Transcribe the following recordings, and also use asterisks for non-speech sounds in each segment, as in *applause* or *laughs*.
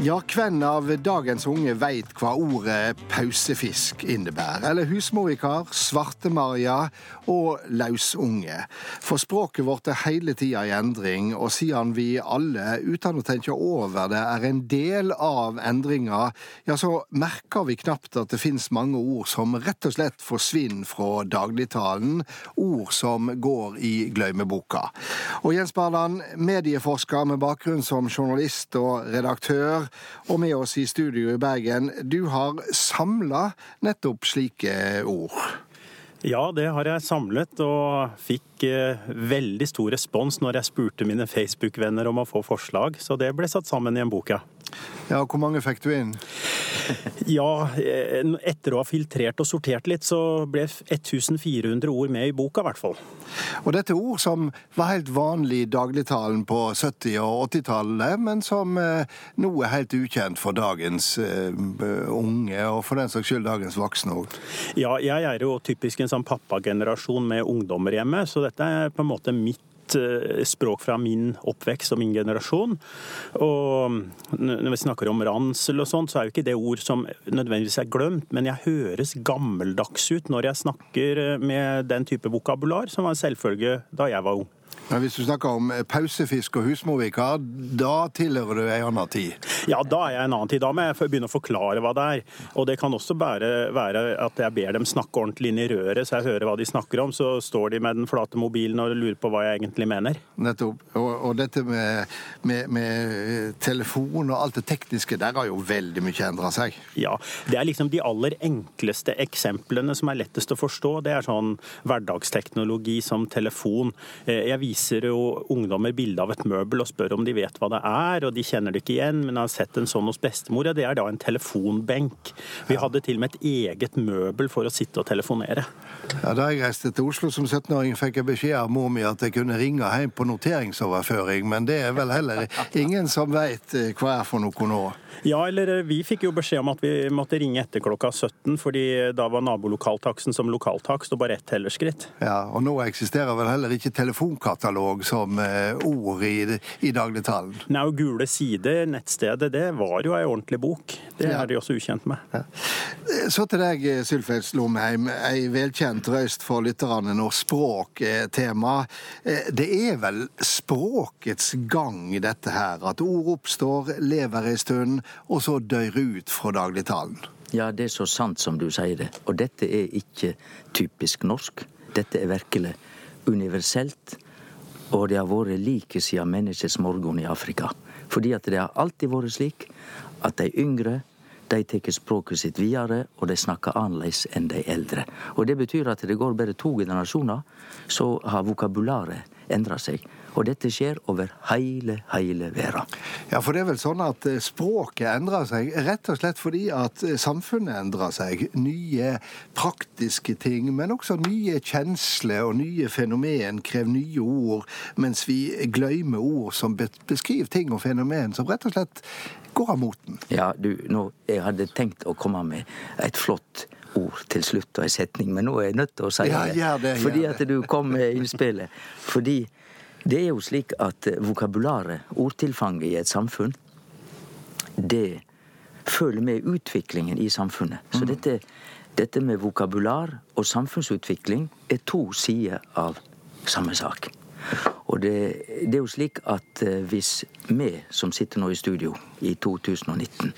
Ja, hvem av dagens unge veit hva ordet pausefisk innebærer? Eller husmorvikar, svartemaria og lausunge? For språket vårt er hele tida i endring, og siden vi alle, uten å tenke over det, er en del av endringa, ja, så merker vi knapt at det fins mange ord som rett og slett forsvinner fra dagligtalen, ord som går i glemmeboka. Og Jens Barland, medieforsker med bakgrunn som journalist og redaktør, og med oss i studio i Bergen. Du har samla nettopp slike ord. Ja, det har jeg samlet, og fikk eh, veldig stor respons når jeg spurte mine Facebook-venner om å få forslag, så det ble satt sammen i en bok, ja. Ja, Hvor mange fikk du inn? *laughs* Ja, eh, etter å ha filtrert og sortert litt, så ble 1400 ord med i boka, i hvert fall. Og dette er ord som var helt vanlig i dagligtalen på 70- og 80-tallet, men som eh, nå er helt ukjent for dagens uh, unge, og for den saks skyld dagens voksne òg. Ja, jeg er jo typisk en sånn pappagenerasjon med ungdommer hjemme, så dette er på en måte mitt Eh, språk fra min oppvekst og min generasjon. Og når vi snakker om ransel og sånt, så er jo ikke det ord som nødvendigvis er glemt, men jeg høres gammeldags ut når jeg snakker eh, med den type vokabular som var en selvfølge da jeg var ung. Men hvis du snakker om eh, pausefisk og husmorvikar, da tilhører du ei anna tid? Ja, da er jeg en annen tid. Da må jeg begynne å forklare hva det er. Og det kan også bare være at jeg ber dem snakke ordentlig inn i røret, så jeg hører hva de snakker om. Så står de med den flate mobilen og lurer på hva jeg egentlig mener. Nettopp. Og, og dette med, med, med, telefon og alt det tekniske, der har jo veldig mye endra seg? Ja. Det er liksom de aller enkleste eksemplene som er lettest å forstå. Det er sånn hverdagsteknologi som telefon. Eh, jeg viser viser jo ungdommer bilde av et møbel og spør om de vet hva det er, og de kjenner det ikke igjen, men har sett en sånn hos bestemor. Ja, det er da en telefonbenk. Vi hadde til og med et eget møbel for å sitte og telefonere. Ja, Da jeg reiste til Oslo som 17-åring, fikk jeg beskjed av mor mi at jeg kunne ringe hjem på noteringsoverføring, men det er vel heller ingen som veit eh, hva er for noe nå. Ja, eller eh, vi fikk jo beskjed om at vi måtte ringe etter klokka 17, fordi da var nabolokaltaksten som lokaltakst og bare ett tellerskritt. Ja, og nå eksisterer vel heller ikke telefonkatalog som uh, ord i, i dagligtalen? Nei, og Gule sider, nettstedet, det var jo ei ordentlig bok. Det ja. er de også ukjent med. Ja. Så til deg, Sylfest Lomheim. Ei velkjent røyst for lytterne når språk er tema. Eh, det er vel språkets gang i dette her, at ord oppstår, lever ei stund og så dør ut fra dagligtalen. Ja, det er så sant som du sier det. Og dette er ikke typisk norsk. Dette er virkelig universelt. Og det har vært like siden menneskets morgen i Afrika. Fordi at det har alltid vært slik at de yngre de tar språket sitt videre, og de snakker annerledes enn de eldre. Og Det betyr at det går bare to generasjoner, så har vokabularet endra seg. Og dette skjer over hele, hele verden. Ja, for det er vel sånn at eh, språket endrer seg rett og slett fordi at eh, samfunnet endrer seg. Nye praktiske ting, men også nye kjensler og nye fenomen krever nye ord, mens vi glemmer ord som beskriver ting og fenomen som rett og slett går av moten. Ja, du, nå, jeg hadde tenkt å komme med et flott ord til slutt og en setning, men nå er jeg nødt til å si ja, det. det fordi at du kom med innspillet. Fordi det er jo slik at eh, vokabularet, ordtilfanget i et samfunn, det følger med utviklingen i samfunnet. Så mm. dette, dette med vokabular og samfunnsutvikling er to sider av samme sak. Og det, det, er jo slik at eh, hvis vi som sitter nå i studio i 2019,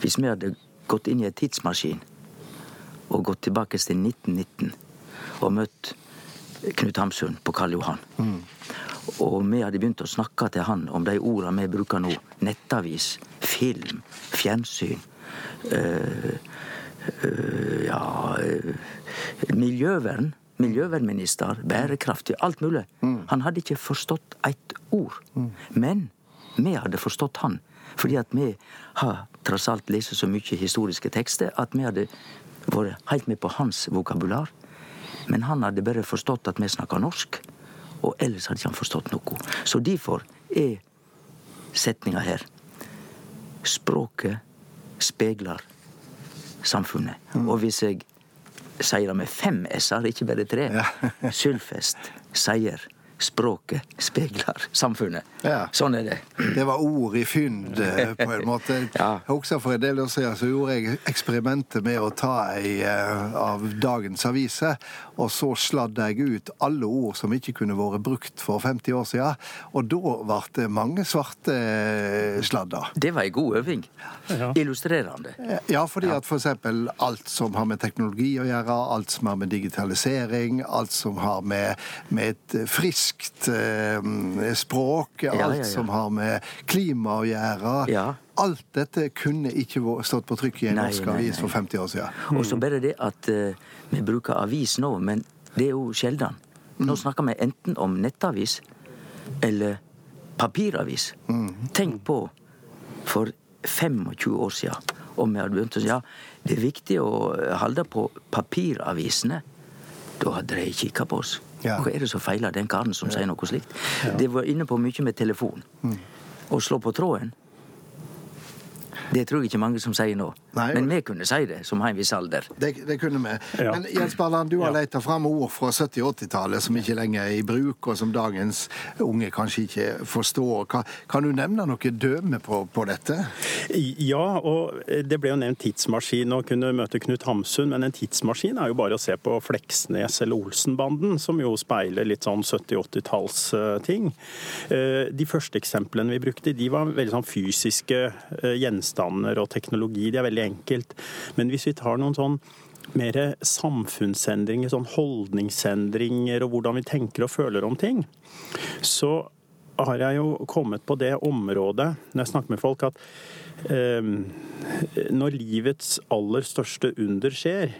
hvis vi hadde gått inn i en tidsmaskin og gått tilbake til 1919 og møtt Knut Hamsun på Karl Johan mm. Og vi hadde begynt å snakke til han om de orda vi bruker nå. Nettavis, film, fjernsyn. Uh, uh, ja uh, Miljøvern. Miljøvernminister, bærekraftig, alt mulig. Mm. Han hadde ikke forstått ett ord. Mm. Men vi hadde forstått han. Fordi at vi har tross alt lest så mye historiske tekster at vi hadde vært helt med på hans vokabular. Men han hadde bare forstått at vi snakker norsk og ellers hadde ikke han forstått noe. Så derfor er setninga her Språket spegler samfunnet. Mm. Og hvis jeg sier det med fem s-er, ikke bare tre ja. *laughs* Sylfest sier språket spegler samfunnet. Ja. Sånn er det. Det var ord i fynd, eh, *laughs* på en måte. Ja. Også For en del år siden så gjorde jeg eksperimentet med å ta ei eh, av dagens aviser, og så sladde jeg ut alle ord som ikke kunne vært brukt for 50 år siden. Og da ble det mange svarte eh, sladder. Det var ei god øving. Ja. Illustrerende. Ja, fordi at for eksempel alt som har med teknologi å gjøre, alt som har med digitalisering, alt som har med, med et friskt eh, språk, alt som har med klima å gjøre. Alt dette kunne ikke stått på trykk i en Nei, norsk avis nei. for 50 år siden. Og så bare det at eh, vi bruker avis nå, men det er jo sjelden. Nå snakker vi enten om nettavis eller papiravis. Tenk på for 25 år siden om vi hadde begynt å si ja, det er viktig å holde på papiravisene. Da hadde de kikka på oss. Ja. Hva er det som feiler den karen som sier noe slikt? Det var inne på mye med telefon. Å slå på tråden det tror jeg ikke mange som sier nå. Nei, Men vi kunne si det, som har en viss alder. Det, det kunne vi. Ja. Men Jens Barland, du har Ja. leita fram ord fra 70- og 80-tallet som ikke lenger er i bruk, og som dagens unge kanskje ikke forstår. Kan, kan du nevne noe døme på, på dette? Ja, og det ble jo nevnt tidsmaskin og kunne møte Knut Hamsun, men en tidsmaskin er jo bare å se på Fleksnes eller Olsenbanden, som jo speiler litt sånn 70-80-tallsting. Eh, De første eksemplene vi brukte, de var veldig sånn fysiske eh, gjenstander og teknologi. Det er veldig enkelt. Men hvis vi tar noen sånn mer samfunnsendringer, sånn holdningsendringer og hvordan vi tenker og føler om ting, så har jeg jo kommet på det området når jeg snakker med folk, at eh, når livets aller største under skjer,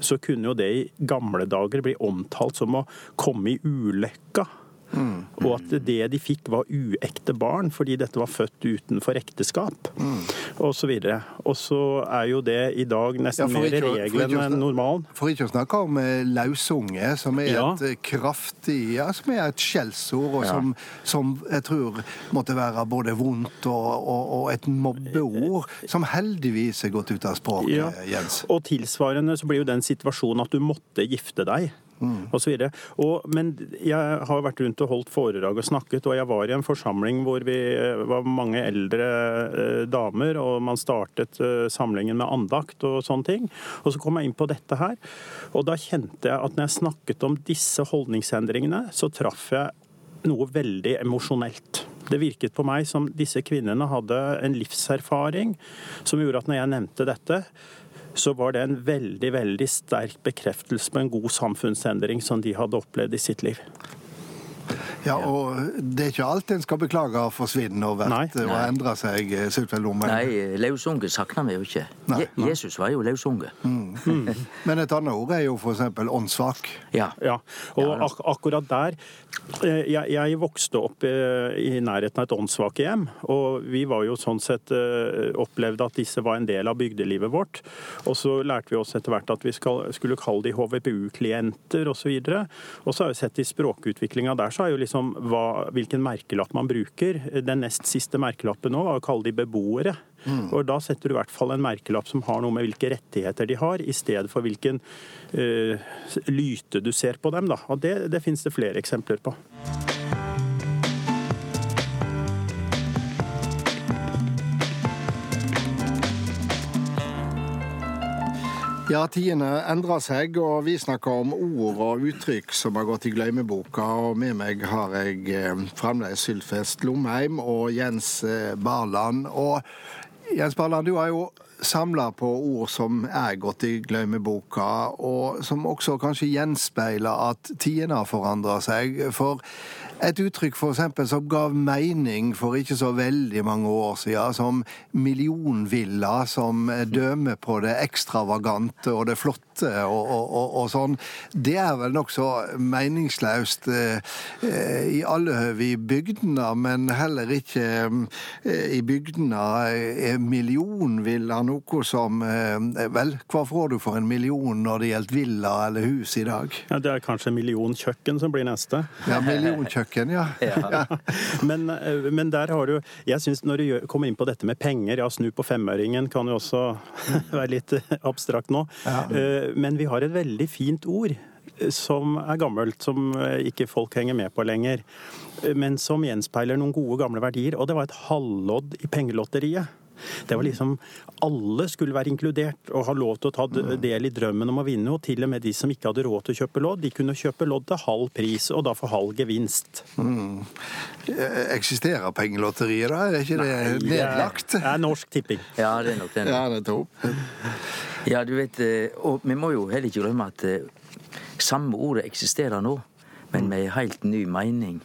så kunne jo det i gamle dager bli omtalt som å komme i ulykka. Og at det de fikk var uekte barn, fordi dette var født utenfor ekteskap. Og så videre. Og så er jo det i dag nesten ja, mer ikke regelen enn normalen. For ikke å snakke om eh, lausunge, som er Ja. et eh, kraftig ja, som er et skjellsord, og Ja. som, som jeg tror måtte være både vondt og, og, og et mobbeord, som heldigvis er gått ut av språket. Jens. Og tilsvarende så blir jo den situasjonen at du måtte gifte deg. Så og, men jeg har vært rundt og holdt foredrag og snakket, og jeg var i en forsamling hvor vi eh, var mange eldre eh, damer, og man startet eh, samlingen med andakt og sånne ting. Og så kom jeg inn på dette her, og da kjente jeg at når jeg snakket om disse holdningsendringene, så traff jeg noe veldig emosjonelt. Det virket på meg som disse kvinnene hadde en livserfaring som gjorde at når jeg nevnte dette, så var det en veldig veldig sterk bekreftelse på en god samfunnsendring som de hadde opplevd i sitt liv. Ja, og det er ikke alt en skal beklage forsvinner og Nei. vært og endre seg, eh, Nei, lausunge savner vi jo ikke. Nei, nei. Jesus var jo lausunge. *laughs* Men et annet ord er jo eksempel åndssvak. Ja. Ja, og ak akkurat der eh, jeg, jeg vokste opp eh, i nærheten av et åndssvakehjem, og vi var jo sånn sett opplevde at disse var en del av bygdelivet vårt. Og så lærte vi oss etter hvert at vi skal, skulle kalle de HVPU-klienter osv. Og så har vi sett i språkutviklinga der, så er jo liksom hva, hvilken merkelapp man bruker. Den nest siste merkelappen nå var å kalle de beboere. Og da setter du i hvert fall en merkelapp som har noe med hvilke rettigheter de har, i stedet for hvilken uh, lyte du ser på dem. Da. Og det, det finnes det flere eksempler på. Ja, tidene endrer seg, og vi snakker om ord og uttrykk som har gått i glemmeboka. Og med meg har jeg eh, fremdeles Sylfest Lomheim og Jens eh, Barland. Og Jens Barland, du har jo samla på ord som er gått i glemmeboka, og som også kanskje gjenspeiler at tidene har forandra seg. For et uttrykk for eksempel som gav mening for ikke så veldig mange år siden, som millionvilla, som dømer på det ekstravagante og det flotte og, og, og, og sånn, det er vel nokså meningsløst eh, i alle høve i bygdene, men heller ikke eh, i bygdene er millionvilla noe som eh, Vel, hva får du for en million når det gjelder villa eller hus i dag? Ja, det er kanskje millionkjøkken som blir neste. Ja, millionkjøkken, ja. *laughs* Ja. Men, eh, men der har du Jeg syns når du kommer inn på dette med penger, ja, snu på femøringen kan jo også *laughs* være litt abstrakt nå. Ja. Eh, Men vi har et veldig fint ord. som er gammelt, som ikke folk henger med på lenger. Men som gjenspeiler noen gode, gamle verdier. Og det var et halvlodd i pengelotteriet. Det var liksom Alle skulle være inkludert og ha lov til å ta del i drømmen om å vinne. Og til og med de som ikke hadde råd til å kjøpe lodd, de kunne kjøpe lodd til halv pris, og da for halv gevinst. Mm. Eksisterer pengelotteriet, da? Er ikke det Nei, nedlagt? Det er Norsk Tipping. Ja, det er nok det. Ja, det er ja, du vet, eh, og vi må jo heller ikke glemme at eh, samme ordet eksisterer nå, men med ei helt ny mening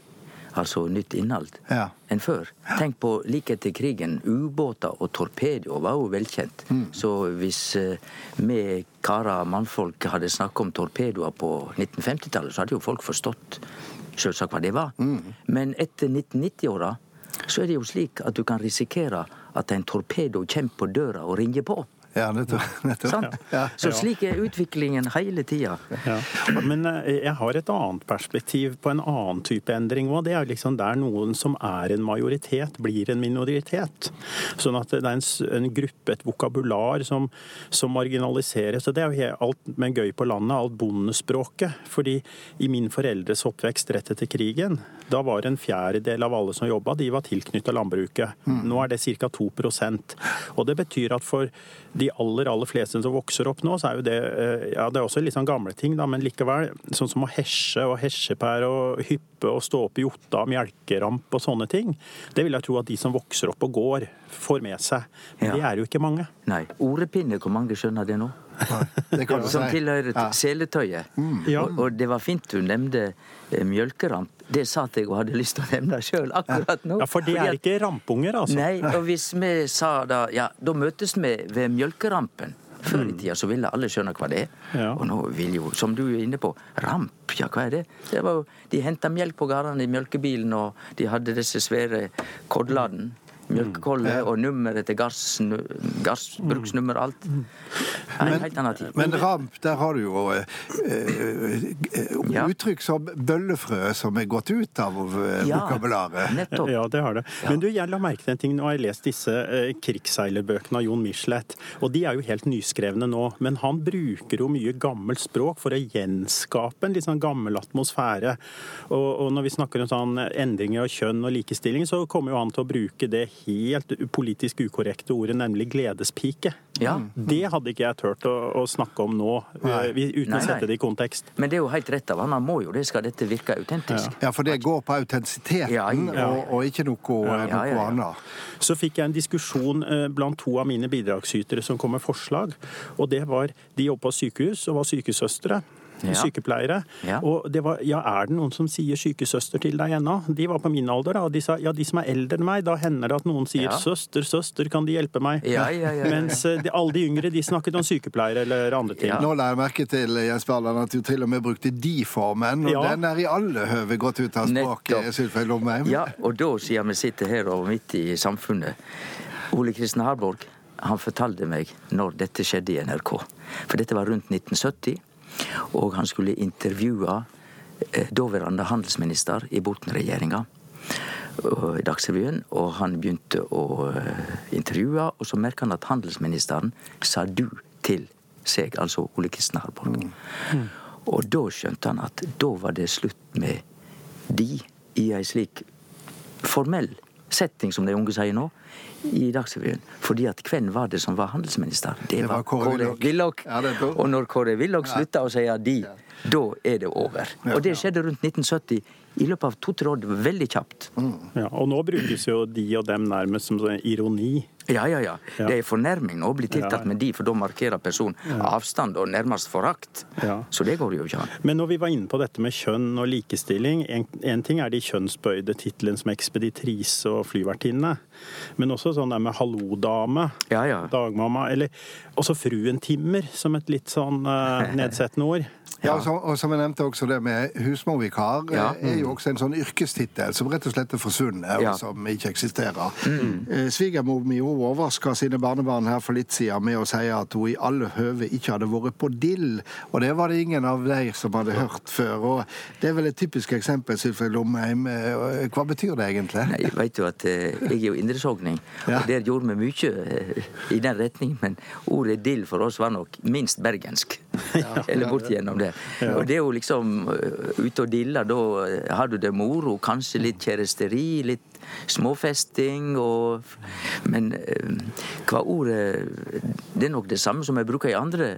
altså nytt innhold, ja. enn før. Tenk på like etter krigen. Ubåter og torpedoer var jo velkjent. Mm. Så hvis vi eh, karer mannfolk hadde snakka om torpedoer på 1950-tallet, så hadde jo folk forstått selvsagt hva det var. Mm. Men etter 1990-åra så er det jo slik at du kan risikere at en torpedo kommer på døra og ringer på. Ja, nettopp. nettopp. Ja. Så slik er utviklingen hele tida. Ja. Men eh, jeg har et annet perspektiv på en annen type endring òg. Det er liksom der noen som er en majoritet, blir en minoritet. Sånn at det er en, en gruppe, et vokabular, som, som marginaliseres. Og det er jo alt med gøy på landet, alt bondespråket. Fordi i min foreldres oppvekst rett etter krigen, da var en fjerdedel av alle som jobba, de var tilknytta landbruket. Mm. Nå er det ca. 2% Og det betyr at for de aller aller fleste som vokser opp nå, så er jo det eh, ja, det er også litt sånn gamle ting, da, men likevel. Sånn som å hesje og hesjepære og hyppe og stå opp i Jotta, melkeramp og sånne ting. Det vil jeg tro at de som vokser opp og går, får med seg. Men ja. de er jo ikke mange. Nei. Orepinne, hvor mange skjønner det nå? Det som tilhører ja. seletøyet. Mm. Og, og, det var fint du nevnte eh, mjølkeramp. Det satt jeg og hadde lyst til å nevne sjøl akkurat nå. Ja, For det er ikke rampunger, altså? Nei, og hvis vi sa da Ja, da møtes vi ved mjølkerampen. Før i mm. tida så ville alle skjønne hva det er. Ja. Og nå vil jo, som du er inne på, ramp, ja, hva er det? det var, de henta melk på gårdene i mjølkebilen, og de hadde disse svære kodlene mjølkekolle og nummeret til gassbruksnummer, alt. En helt annen tid. Men ramp, der har du jo eh, eh, uttrykk som bøllefrø som er gått ut av eh, vokabularet. Nettopp. Ja, det har det. Men du, jeg la merke til en ting. Nå har jeg lest disse eh, krigsseilerbøkene av Jon Michelet, og de er jo helt nyskrevne nå. Men han bruker jo mye gammelt språk for å gjenskape en litt sånn gammel atmosfære. Og, og når vi snakker om sånn endringer av kjønn og likestilling, så kommer jo han til å bruke det helt politisk ukorrekte ordet, nemlig gledespike. Ja. Det hadde ikke jeg turt å, å snakke om nå, nei. Eh, uten nei, å sette det i kontekst. Men det er jo helt rett av han. Han må jo det, skal dette virke autentisk. Ja, for det går på autentisiteten ja, og, og, ikke noe, noe annet. Så fikk jeg en diskusjon eh, blant to av mine bidragsytere som kom med forslag. Og det var De jobba på sykehus og var sykesøstre ja. sykepleiere. Ja. Og det var ja, er det noen som sier sykesøster til deg ennå? De var på min alder, da. Og de sa ja, de som er eldre enn meg, da hender det at noen sier ja. søster, søster, kan de hjelpe meg? Mens eh, de, alle de yngre, de snakket om sykepleiere eller andre ting. Nå la jeg merke til Jens Berland, at du til og med brukte de-formen, og den er i alle høve gått ut av språket, Sylfeil Lomheim. Ja, og da, siden vi sitter her og midt i samfunnet Ole Kristen Harborg han fortalte meg når dette skjedde i NRK. For dette var rundt 1970. Og han skulle intervjue eh, daværende handelsminister i Borten-regjeringa i Dagsrevyen. Og han begynte å eh, intervjue, og så merka han at handelsministeren sa du til seg, altså Ole Kristen Harborg. Mm. Mm. Og da skjønte han at da var det slutt med de i ei slik formell setting, som de unge sier nå, i Dagsrevyen. Fordi at hvem var det som var handelsminister? Det, det var Kåre Willoch. Ja, og når Kåre Willoch slutta å si de, da er det over. Og det skjedde rundt 1970 i løpet av to-tre år. Det var veldig kjapt. Mm. Ja, og nå brukes jo de og dem nærmest som sånn ironi. Ja, ja, ja. Det er fornærming å bli tiltalt med de, for da markerer personen avstand og nærmest forakt. Så det går jo ikke an. Men når vi var inne på dette med kjønn og likestilling, en, en ting er de kjønnsbøyde titlene som ekspeditrise og flyvertinne, men også sånn der med hallodame, ja, ja. dagmamma, eller også fruen Timmer, som et litt sånn uh, *laughs* nedsettende ord. Ja, så, og som jeg nevnte også det med husmorvikar, ja. mm. er jo også en sånn yrkestittel som rett og slett er forsvunnet, og som ikke eksisterer. Mm. Eh, svigermor mi overraska sine barnebarn her for litt siden med å si at hun i alle høve ikke hadde vært på dill, og det var det ingen av de som hadde hørt før. og Det er vel et typisk eksempel, Sylfrid Lomheim. Eh, hva betyr det egentlig? Nei, jeg vet jo at eh, jeg er jo indresogning, ja. og der gjorde vi mye i den retning, men ordet dill for oss var nok minst bergensk. *laughs* Eller bortigjennom det. Ja. Og det er jo liksom uh, ute og dilla, da har du det moro. Kanskje litt kjæresteri, litt småfesting og Men uh, hva ordet Det er nok det samme som jeg bruker i andre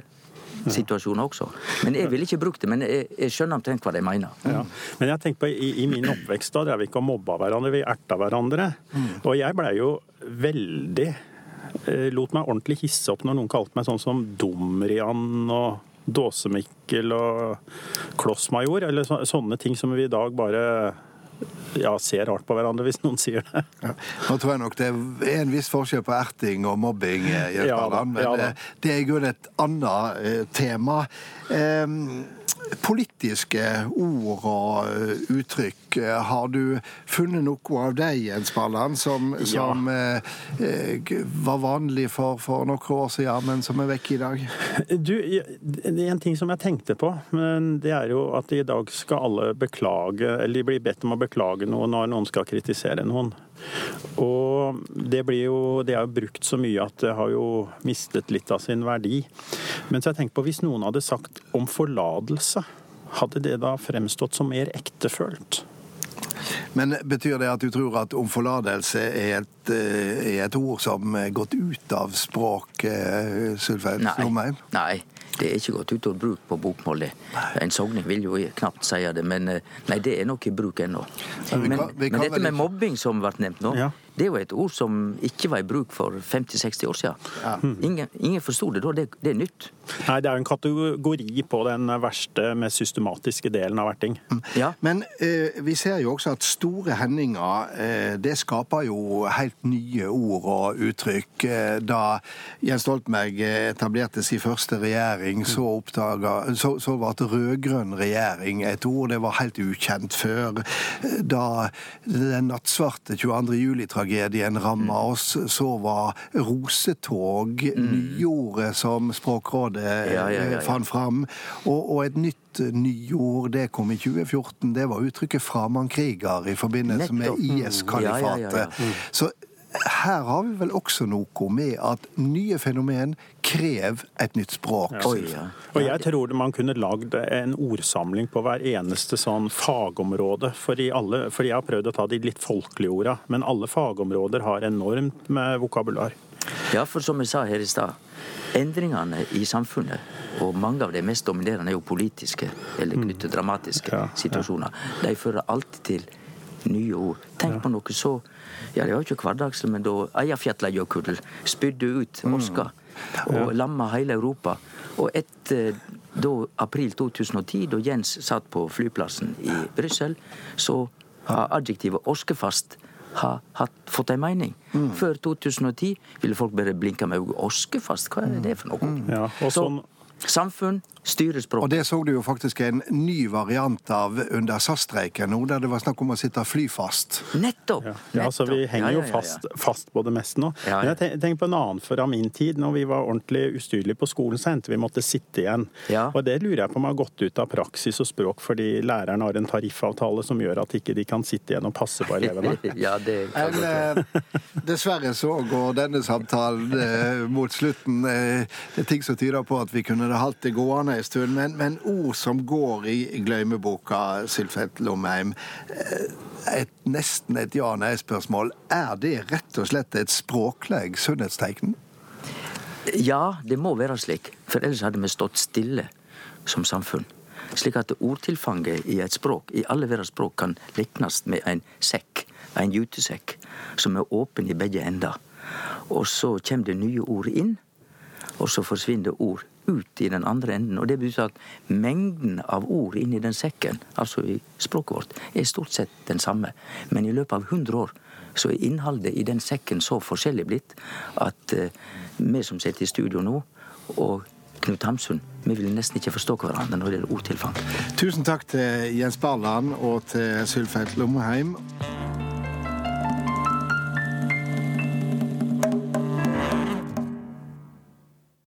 situasjoner også. Men jeg ville ikke brukt det. Men jeg, jeg skjønner omtrent hva de mener. Ja. Men jeg tenker på i, i min oppvekst da drev vi ikke og mobba hverandre, vi erta hverandre. Mm. Og jeg blei jo veldig Eh, lot meg ordentlig hisse opp når noen kalte meg sånn som Dumrian og Dåsemikkel og Klossmajor, eller sånne ting som vi i dag bare ja, ser rart på hverandre hvis noen sier det. Ja. Nå tror jeg nok det er en viss forskjell på erting og mobbing, Jørgen ja, men ja, eh, det er grunnen et annet tema. Um, politiske ord og eh, uttrykk. Har du funnet noe av deg, Jens Balland, som, som ja. eh, var vanlig for, for, noen år siden, men som er vekk i dag? Du, en ting som jeg tenkte på, men det er jo at i dag skal alle beklage, eller de blir bedt om å beklage noe når noen skal kritisere noen. Og det, blir jo, det er jo brukt så mye at det har jo mistet litt av sin verdi. Men så jeg tenker på hvis noen hadde sagt om forlatelse, hadde det da fremstått som mer ektefølt? Men betyr det at du tror at om forlatelse er et, eh, er et ord som er gått ut av språket, eh, Sylfeid Lomheim? Nei. Det er ikke gått ut av bruk på bokmål. En sogning vil jo knapt si det, men eh, nei, det er nok i bruk ennå. Men, men, dette med mobbing som ble nevnt nå, ja. Det er jo et ord som ikke var i bruk for 50-60 år siden. Ja. Ingen, ingen forsto det da. Det, det, er nytt. Nei, Det er en kategori på den verste, mest systematiske delen av verting. Mm. Ja. Men eh, vi ser jo også at store hendinger eh, det skaper jo helt nye ord og uttrykk. Eh, da Jens Stoltenberg etablerte sin første regjering, så, oppdaga, så, så var det rød-grønn regjering et ord det var helt ukjent før. Eh, da den nattsvarte 22. juli-tragedien tragedien ramma mm. oss, så var rosetog mm. nyordet som Språkrådet ja, ja, ja, fant fram. Og, og, et nytt nyord, det kom i 2014. Det var uttrykket 'framandkriger' i forbindelse med IS-kalifatet. Mm. Så her har vi vel også noe med at nye fenomen krever et nytt språk. Ja. Oi, ja. Og jeg tror man kunne lagd en ordsamling på hver eneste sånn fagområde. For, alle, for jeg har prøvd å ta de litt folkelige orda, men alle fagområder har enormt med vokabular. Ja, for som jeg sa her i stad, endringene i samfunnet, og mange av de mest dominerende er jo politiske eller knyttet dramatiske ja, situasjoner, de fører alltid til nye ord. Tenk på noe så ja, det var ikke hverdagslig, men da Eiafjallajökull spydde ut oska mm. og lamma hele Europa. Og etter da, april 2010, da Jens satt på flyplassen i Brussel, så har adjektivet 'oskefast' har ha fått en mening. Mm. Før 2010 ville folk bare blinke med øynene. Oskefast, hva er det for noe? Mm. Ja, og sånn... Samfunn styrer språket. Og det så du jo faktisk en ny variant av under SAS-streiken nå, der det var snakk om å sitte flyfast. Nettopp! Ja, ja altså Vi henger jo fast, fast på det meste nå. Men jeg tenker på en annen fra min tid, når vi var ordentlig ustyrlige på skolen, så hendte vi måtte sitte igjen. Og det lurer jeg på om har gått ut av praksis og språk fordi læreren har en tariffavtale som gjør at ikke de kan sitte igjen og passe på elevene. *laughs* ja, det kan eh, dessverre så går denne samtalen eh, mot slutten. Eh, det er ting som tyder på at vi kunne det holdt det gående en stund. Men, men, ord som går i glemmeboka, Sylfet Lomheim. Eh, et, nesten et ja-nei-spørsmål. Er det rett og slett et språkleg sunnhetstegn? Ja, det må være slik. For ellers hadde vi stått stille som samfunn. Slik at ordtilfanget i et språk, i alle verdens språk, kan liknes med en sekk, en jutesekk, som er åpen i begge ender. Og så kommer det nye ord inn, og så forsvinner ord ut i den andre enden. Og det betyr at mengden av ord inni den sekken, altså i språket vårt, er stort sett den samme. Men i løpet av 100 år så er innholdet i den sekken så forskjellig blitt at uh, vi som sitter i studio nå, og Knut Hamsun, vi vil nesten ikke forstå hverandre når det gjelder ordtilfang. Tusen takk til Jens Barland og til Sylfeit Lomheim.